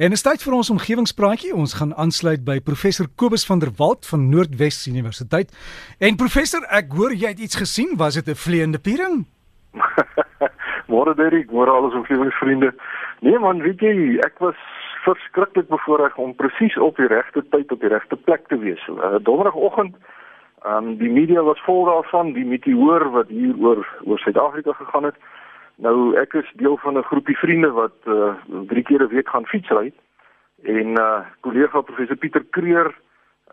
En is tyd vir ons omgewingspraatjie. Ons gaan aansluit by professor Kobus van der Walt van Noordwes Universiteit. En professor, ek hoor jy het iets gesien. Was dit 'n vleiende piering? môre Derek, môre al ons omgewingsvriende. Nee man, weet jy, ek was verskriklik bevoorreg om presies op die regte tyd op die regte plek te wees. Uh, Donderdagoggend, ehm um, die media was vol daarvan, die meteoor wat hier oor oor Suid-Afrika gegaan het. Nou ek is deel van 'n groepie vriende wat uh drie keer 'n week gaan fietsry en uh kollega professor Pieter Kreer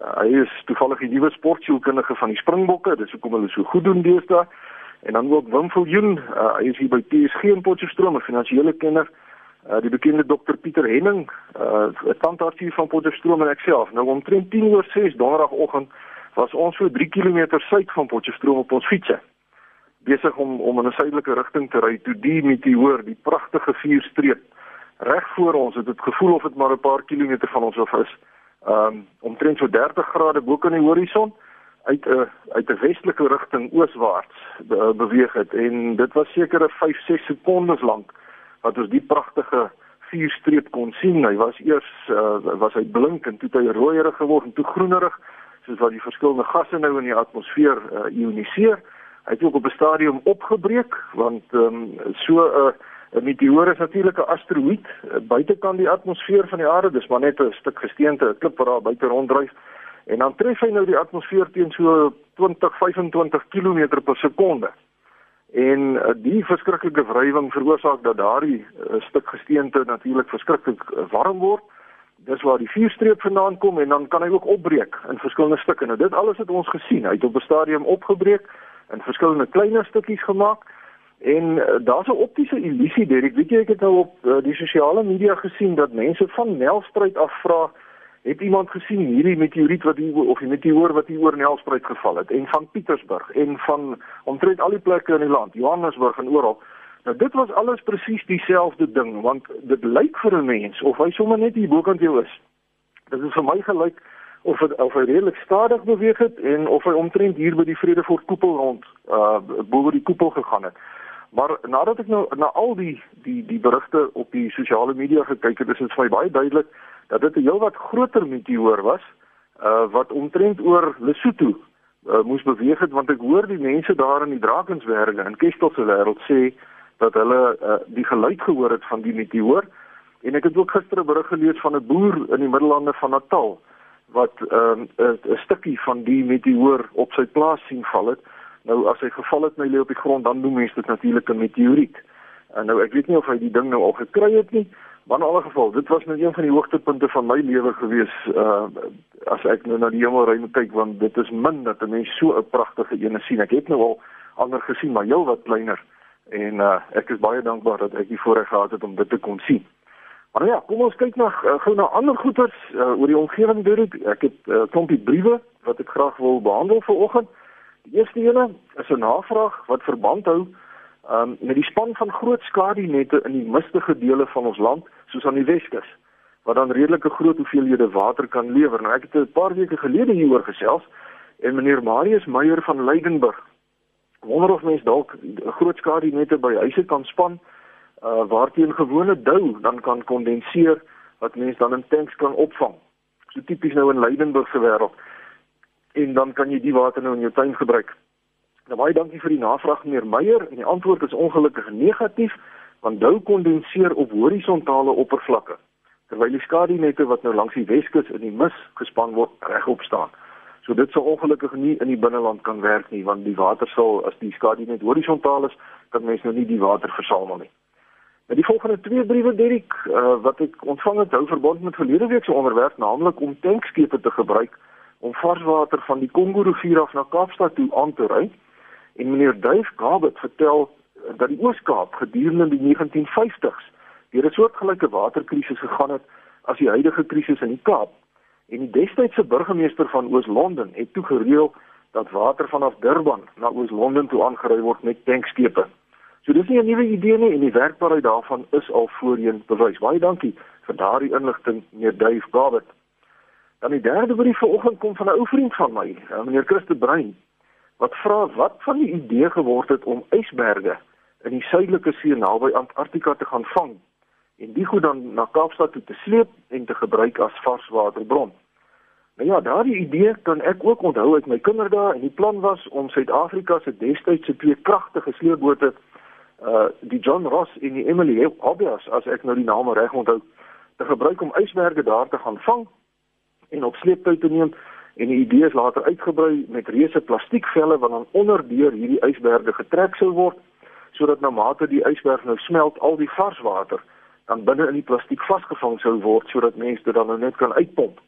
uh, hy is toevallig die nuwe sportsielkundige van die Springbokke dis hoekom hulle so goed doen deesdae. En dan ook Wim Viljoen uh, hy is hier by PSG in Potchefstroom 'n finansiële kenner. Uh die bekende dokter Pieter Henning uh 'n tandarts van Potchefstroom en ek self. Nou omtrent 10:06 donderdagoggend was ons so 3 km suid van Potchefstroom op ons fietsie besig om om in 'n suidelike rigting te ry toe die meteoor, die pragtige vuurstreep reg voor ons het dit gevoel of dit maar 'n paar kilometer van ons af is. Um omtrent so 30 grade bo kan die horison uit 'n uit 'n westelike rigting ooswaarts be, beweeg het en dit was seker 'n 5-6 sekondes lank wat ons die pragtige vuurstreep kon sien. Hy was eers uh, was hy blink en toe hy rooierig geword en toe groenerig soos wat die verskillende gasse nou in die atmosfeer uh, ioniseer. Hy het ook op 'n stadium opgebreek want ehm um, so 'n uh, meteoor is natuurlik 'n asteroïde uh, buitekant die atmosfeer van die aarde, dis maar net 'n stuk gesteente, 'n klip wat daar buite ronddryf. En dan tref hy nou die atmosfeer teen so 20-25 km per sekonde. En uh, die verskriklike wrywing veroorsaak dat daardie uh, stuk gesteente natuurlik verskriklik uh, warm word. Dis waar die vuurstreep vandaan kom en dan kan hy ook opbreek in verskillende stukke. Nou dit alles het ons gesien. Hy het op 'n stadium opgebreek in verskillende kleiner stukkies gemaak. En uh, daar's 'n optiese illusie Derek weet jy ek het nou op uh, die sosiale media gesien dat mense van Nelspruit af vra het iemand gesien hierdie meteoriet wat hier of die meteoor wat hier oor Nelspruit geval het? En van Pietersburg en van omtrent al die plekke in die land Johannesburg en oral. Nou dit was alles presies dieselfde ding want dit lyk vir 'n mens of hy sommer net hier bokant jou is. Dit is vir my gelyk of het, of hy redelik stadig beweeg het en of hy omtrent hier by die Vredefort koepel rond uh bo die koepel gegaan het. Maar nadat ek nou na al die die die berigte op die sosiale media gekyk het, is dit vir my baie duidelik dat dit 'n heelwat groter meteoor was uh wat omtrent oor Lesotho uh, moes beweeg het want ek hoor die mense daar in die Drakensberge in Kestell se wêreld sê dat hulle uh, die geluid gehoor het van die meteoor en ek het ook gister 'n berig gelees van 'n boer in die Middellande van Natal wat ehm, 'n um, stukkie van die meteoor op sy plaas sien val het. Nou as hy geval het nou lê op die grond, dan noem mense dit natuurlik 'n meteoriet. En nou ek weet nie of hy die ding nou al gekry het nie, maar in alle geval, dit was nou een van die hoogtepunte van my lewe gewees uh as ek nou na die hemelruim kyk want dit is min dat 'n mens so 'n pragtige ene sien. Ek het nou al ander gesien, maar heel wat kleiner en uh ek is baie dankbaar dat ek die voorreg gehad het om dit te kon sien. Maar nou ja, kom ons kyk na uh, gou na ander goeters uh, oor die omgewing deur ek ek het 'n uh, klompie briewe wat ek graag wil behandel vanoggend. Die eerste ene is 'n navraag wat verband hou um, met die span van groot skadinette in die mistige dele van ons land, soos aan die Weskus, wat dan redelike groot hoeveelhede water kan lewer. Nou ek het 'n paar weke gelede hieroor gesels en meneer Marius Meyer van Leidenburg wonder of mens dalk groot skadinette by huise kan span uh waarteen gewone dou dan kan kondenseer wat mense dan in tanks kan opvang. So tipies nou in Leidenburg se wêreld. En dan kan jy die water nou in jou tuin gebruik. Nou baie dankie vir die navraag meneer Meyer en die antwoord is ongelukkig negatief want dou kondenseer op horisontale oppervlakke terwyl die skadinette wat nou langs die Weskus in die mis gespan word regop staan. So dit sou ongelukkig nie in die binneland kan werk nie want die water sal as die skadinet horisontaal is, kan mens nou nie die water versamel nie. Die volgende twee briewe Dirk uh, wat ek ontvang het hou verband met verlede week se onderwerp naamlik om tankskepe te gebruik om varswater van die Kongo rivier af na Kaapstad toe aan te ry. En meneer Duif Gabet vertel dat die Oos-Kaap gedurende die 1950s deur 'n soortgelyke waterkrisis gegaan het as die huidige krisis in die Kaap. En die destydse burgemeester van Oos-London het toe gereël dat water vanaf Durban na Oos-London toe aangery word met tankskepe. So dis nie 'n nuwe idee nie en die werkbaarheid daarvan is al voorheen bewys. Baie dankie vir daardie inligting, meneer Dave Gabet. Dan die derde brief vanoggend kom van 'n ou vriend van my, eh, meneer Christe Brein, wat vra wat van die idee geword het om ysberge in die suidelike see naby Antarktika te gaan vang en die goed dan na Kaapstad toe te sleep en te gebruik as varswaterbron. Nou ja, daardie idee kan ek ook onthou uit my kinderdae en die plan was om Suid-Afrika se destydse twee kragtige sleepbote uh die John Ross en die Emily Hobbs as ek nou die name reg onthou te gebruik om ysberge daar te gaan vang en op sleeptyd te neem en die idee is later uitgebrei met reuse plastiekvelle wat dan onderdeur hierdie ysberge getrek sou word sodat na mate die ysberg nou smelt al die varswater dan binne in die plastiek vasgevang sou word sodat mense dit dan nou net kan uitpomp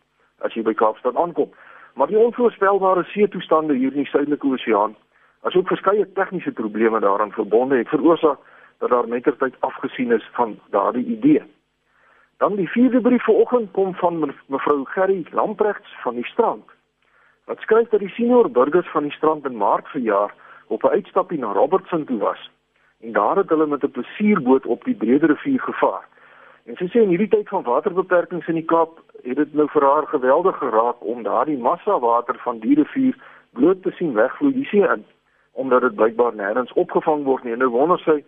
as jy by Kaapstad aankom. Maar die onvoorspelbare see toestande hier in die Suidelike Oseaan, asook verskeie tegniese probleme daaraan verbonde het veroorsaak dat daar mettertyd afgesien is van daardie idee. Dan die vierde brief vanoggend kom van mevrou Gerry Lamprechts van die strand. Wat skryf dat die senior burgers van die strand in Maart verjaar op 'n uitstapie na Robertson toe was en daar het hulle met 'n plesierboot op die Brede rivier gevaar. En sy sê in hierdie tyd van waterbeperkings in die Kaap het dit nou vir haar geweldig geraak om daardie massa water van die rivier bloot te sien wegvloei die see in omdat dit blykbaar nêrens opgevang word nie. En nou wonder sy,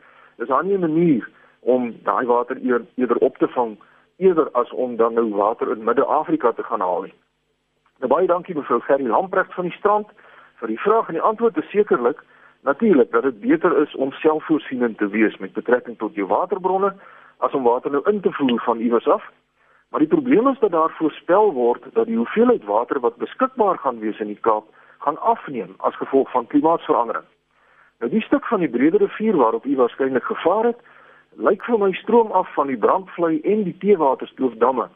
is daar nie 'n manier om daai water eerder op te vang eerder as om dan nou water in Midde-Afrika te gaan haal nie. Nou baie dankie mevrou Gerry Lamprecht van die strand vir die vraag en die antwoord is sekerlik natuurlik dat dit beter is om selfvoorsienend te wees met betrekking tot jou waterbronne as om water nou in te voer van iewers af. Maar die probleem is dat daar voorspel word dat die hoeveelheid water wat beskikbaar gaan wees in die Kaap gaan afneem as gevolg van klimaatsverandering. Nou die stuk van die Brede rivier waarop u waarskynlik gevaar het, lyk vir my stroom af van die brandvlei en die teewaterstoofdamme.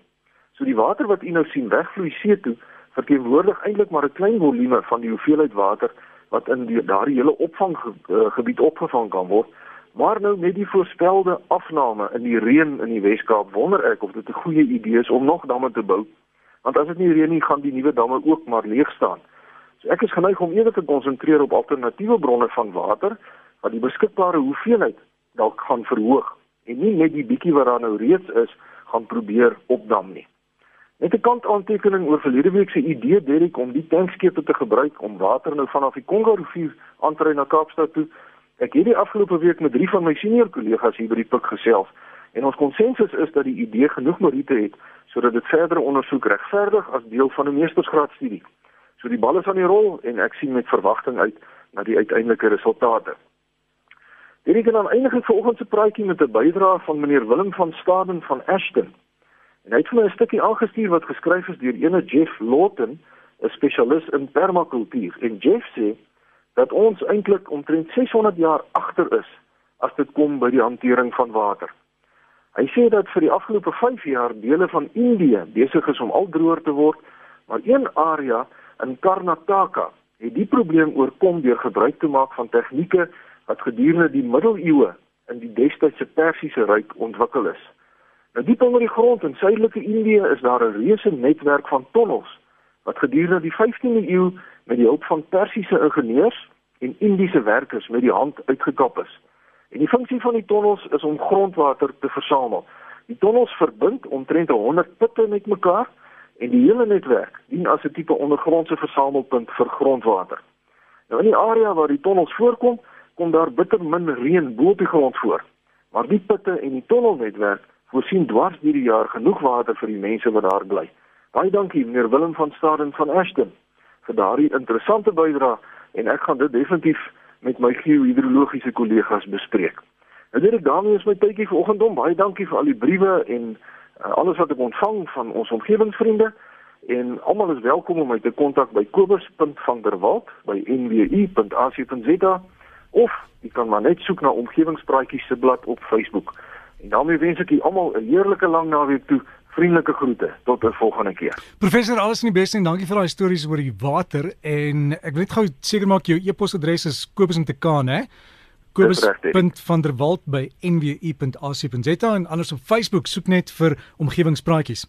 So die water wat u nou sien wegvloei see toe, verteenwoordig eintlik maar 'n klein volume van die hoeveelheid water wat in die daardie hele opvanggebied opgevang kan word. Maar nou met die voorspelde afname in die reën in die Wes-Kaap, wonder ek of dit 'n goeie idee is om nog damme te bou. Want as dit nie reën nie, gaan die nuwe damme ook maar leeg staan. Ek is geneig om eerder te konsentreer op alternatiewe bronne van water wat die beskikbare hoeveelheid dalk gaan verhoog en nie net die bietjie wat daar nou reeds is gaan probeer opdam nie. Net 'n kant aantekening oor verlede week se idee Derek om die tankskepe te gebruik om water nou vanaf die Kongo rivier aan te ry na Kaapstad toe. Ek het die afgelope week met drie van my senior kollegas hier by die pik gesels en ons konsensus is dat die idee genoeg meriete het sodat dit verdere ondersoek regverdig as deel van 'n meestersgraadstudie. So die bal is aan die rol en ek sien met verwagting uit na die uiteindelike resultate. Hierdie kan dan eindig vir oggend se praatjie met 'n bydrae van meneer Willem van Staden van Ashton. En hy het vir my 'n stukkie aangestuur wat geskryf is deur ene Jeff Lawton, 'n spesialis in permakultuur. En Jeff sê dat ons eintlik omtrent 600 jaar agter is as dit kom by die hantering van water. Hy sê dat vir die afgelope 5 jaar dele van Indië besig is om al droër te word, maar een area in Karnataka het die probleem oorkom deur gebruik te maak van tegnieke wat gedurende die middeleeue in die destydse Persiese ryk ontwikkel is. Nou diep onder die grond in suidelike Indië is daar 'n reuse netwerk van tonnels wat gedurende die 15de eeu met die hulp van Persiese ingenieurs en Indiese werkers met die hand uitgekap is. En die funksie van die tonnels is om grondwater te versamel. Die tonnels verbind omtrent 100 putte met mekaar en die hele netwerk dien as 'n tipe ondergrondse versamelpunt vir grondwater. Nou in die area waar die tonnels voorkom, kom daar bitter min reën bo op die grond voor. Maar die putte en die tonnelnetwerk voorsien dwars deur die jaar genoeg water vir die mense wat daar bly. Baie dankie meneer Willem van Staden van Ashton vir daardie interessante bydrae en ek gaan dit definitief met my geohidrologiese kollegas bespreek. Dit is daarmee is my tydjie vanoggend om. Baie dankie vir al die briewe en uh, alles wat ek ontvang van ons omgewingsvriende en almal is welkom om my te kontak by kobus.vanderwalt by nwu.ac.za of jy kan maar net soek na omgewingspraatjies se blad op Facebook. En daarmee wens ek julle almal 'n heerlike lang naweek toe. Vriendelike groete tot 'n volgende keer. Professor, alles in die beste en dankie vir daai stories oor die water en ek wil net gou seker maak jou e-posadres is kobus.kaan hè. kobus.vanderwalt by nwu.ac.za en anders op Facebook soek net vir omgewingspraatjies.